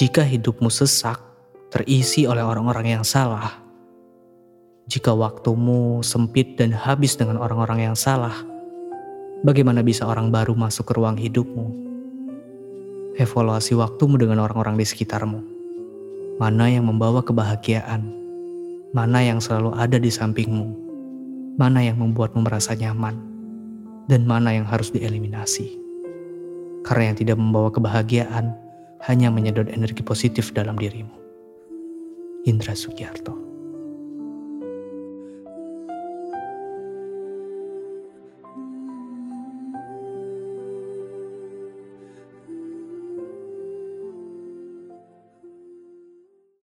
Jika hidupmu sesak, terisi oleh orang-orang yang salah, jika waktumu sempit dan habis dengan orang-orang yang salah, bagaimana bisa orang baru masuk ke ruang hidupmu? Evaluasi waktumu dengan orang-orang di sekitarmu. Mana yang membawa kebahagiaan? Mana yang selalu ada di sampingmu? Mana yang membuatmu merasa nyaman? Dan mana yang harus dieliminasi? Karena yang tidak membawa kebahagiaan hanya menyedot energi positif dalam dirimu. Indra Sugiarto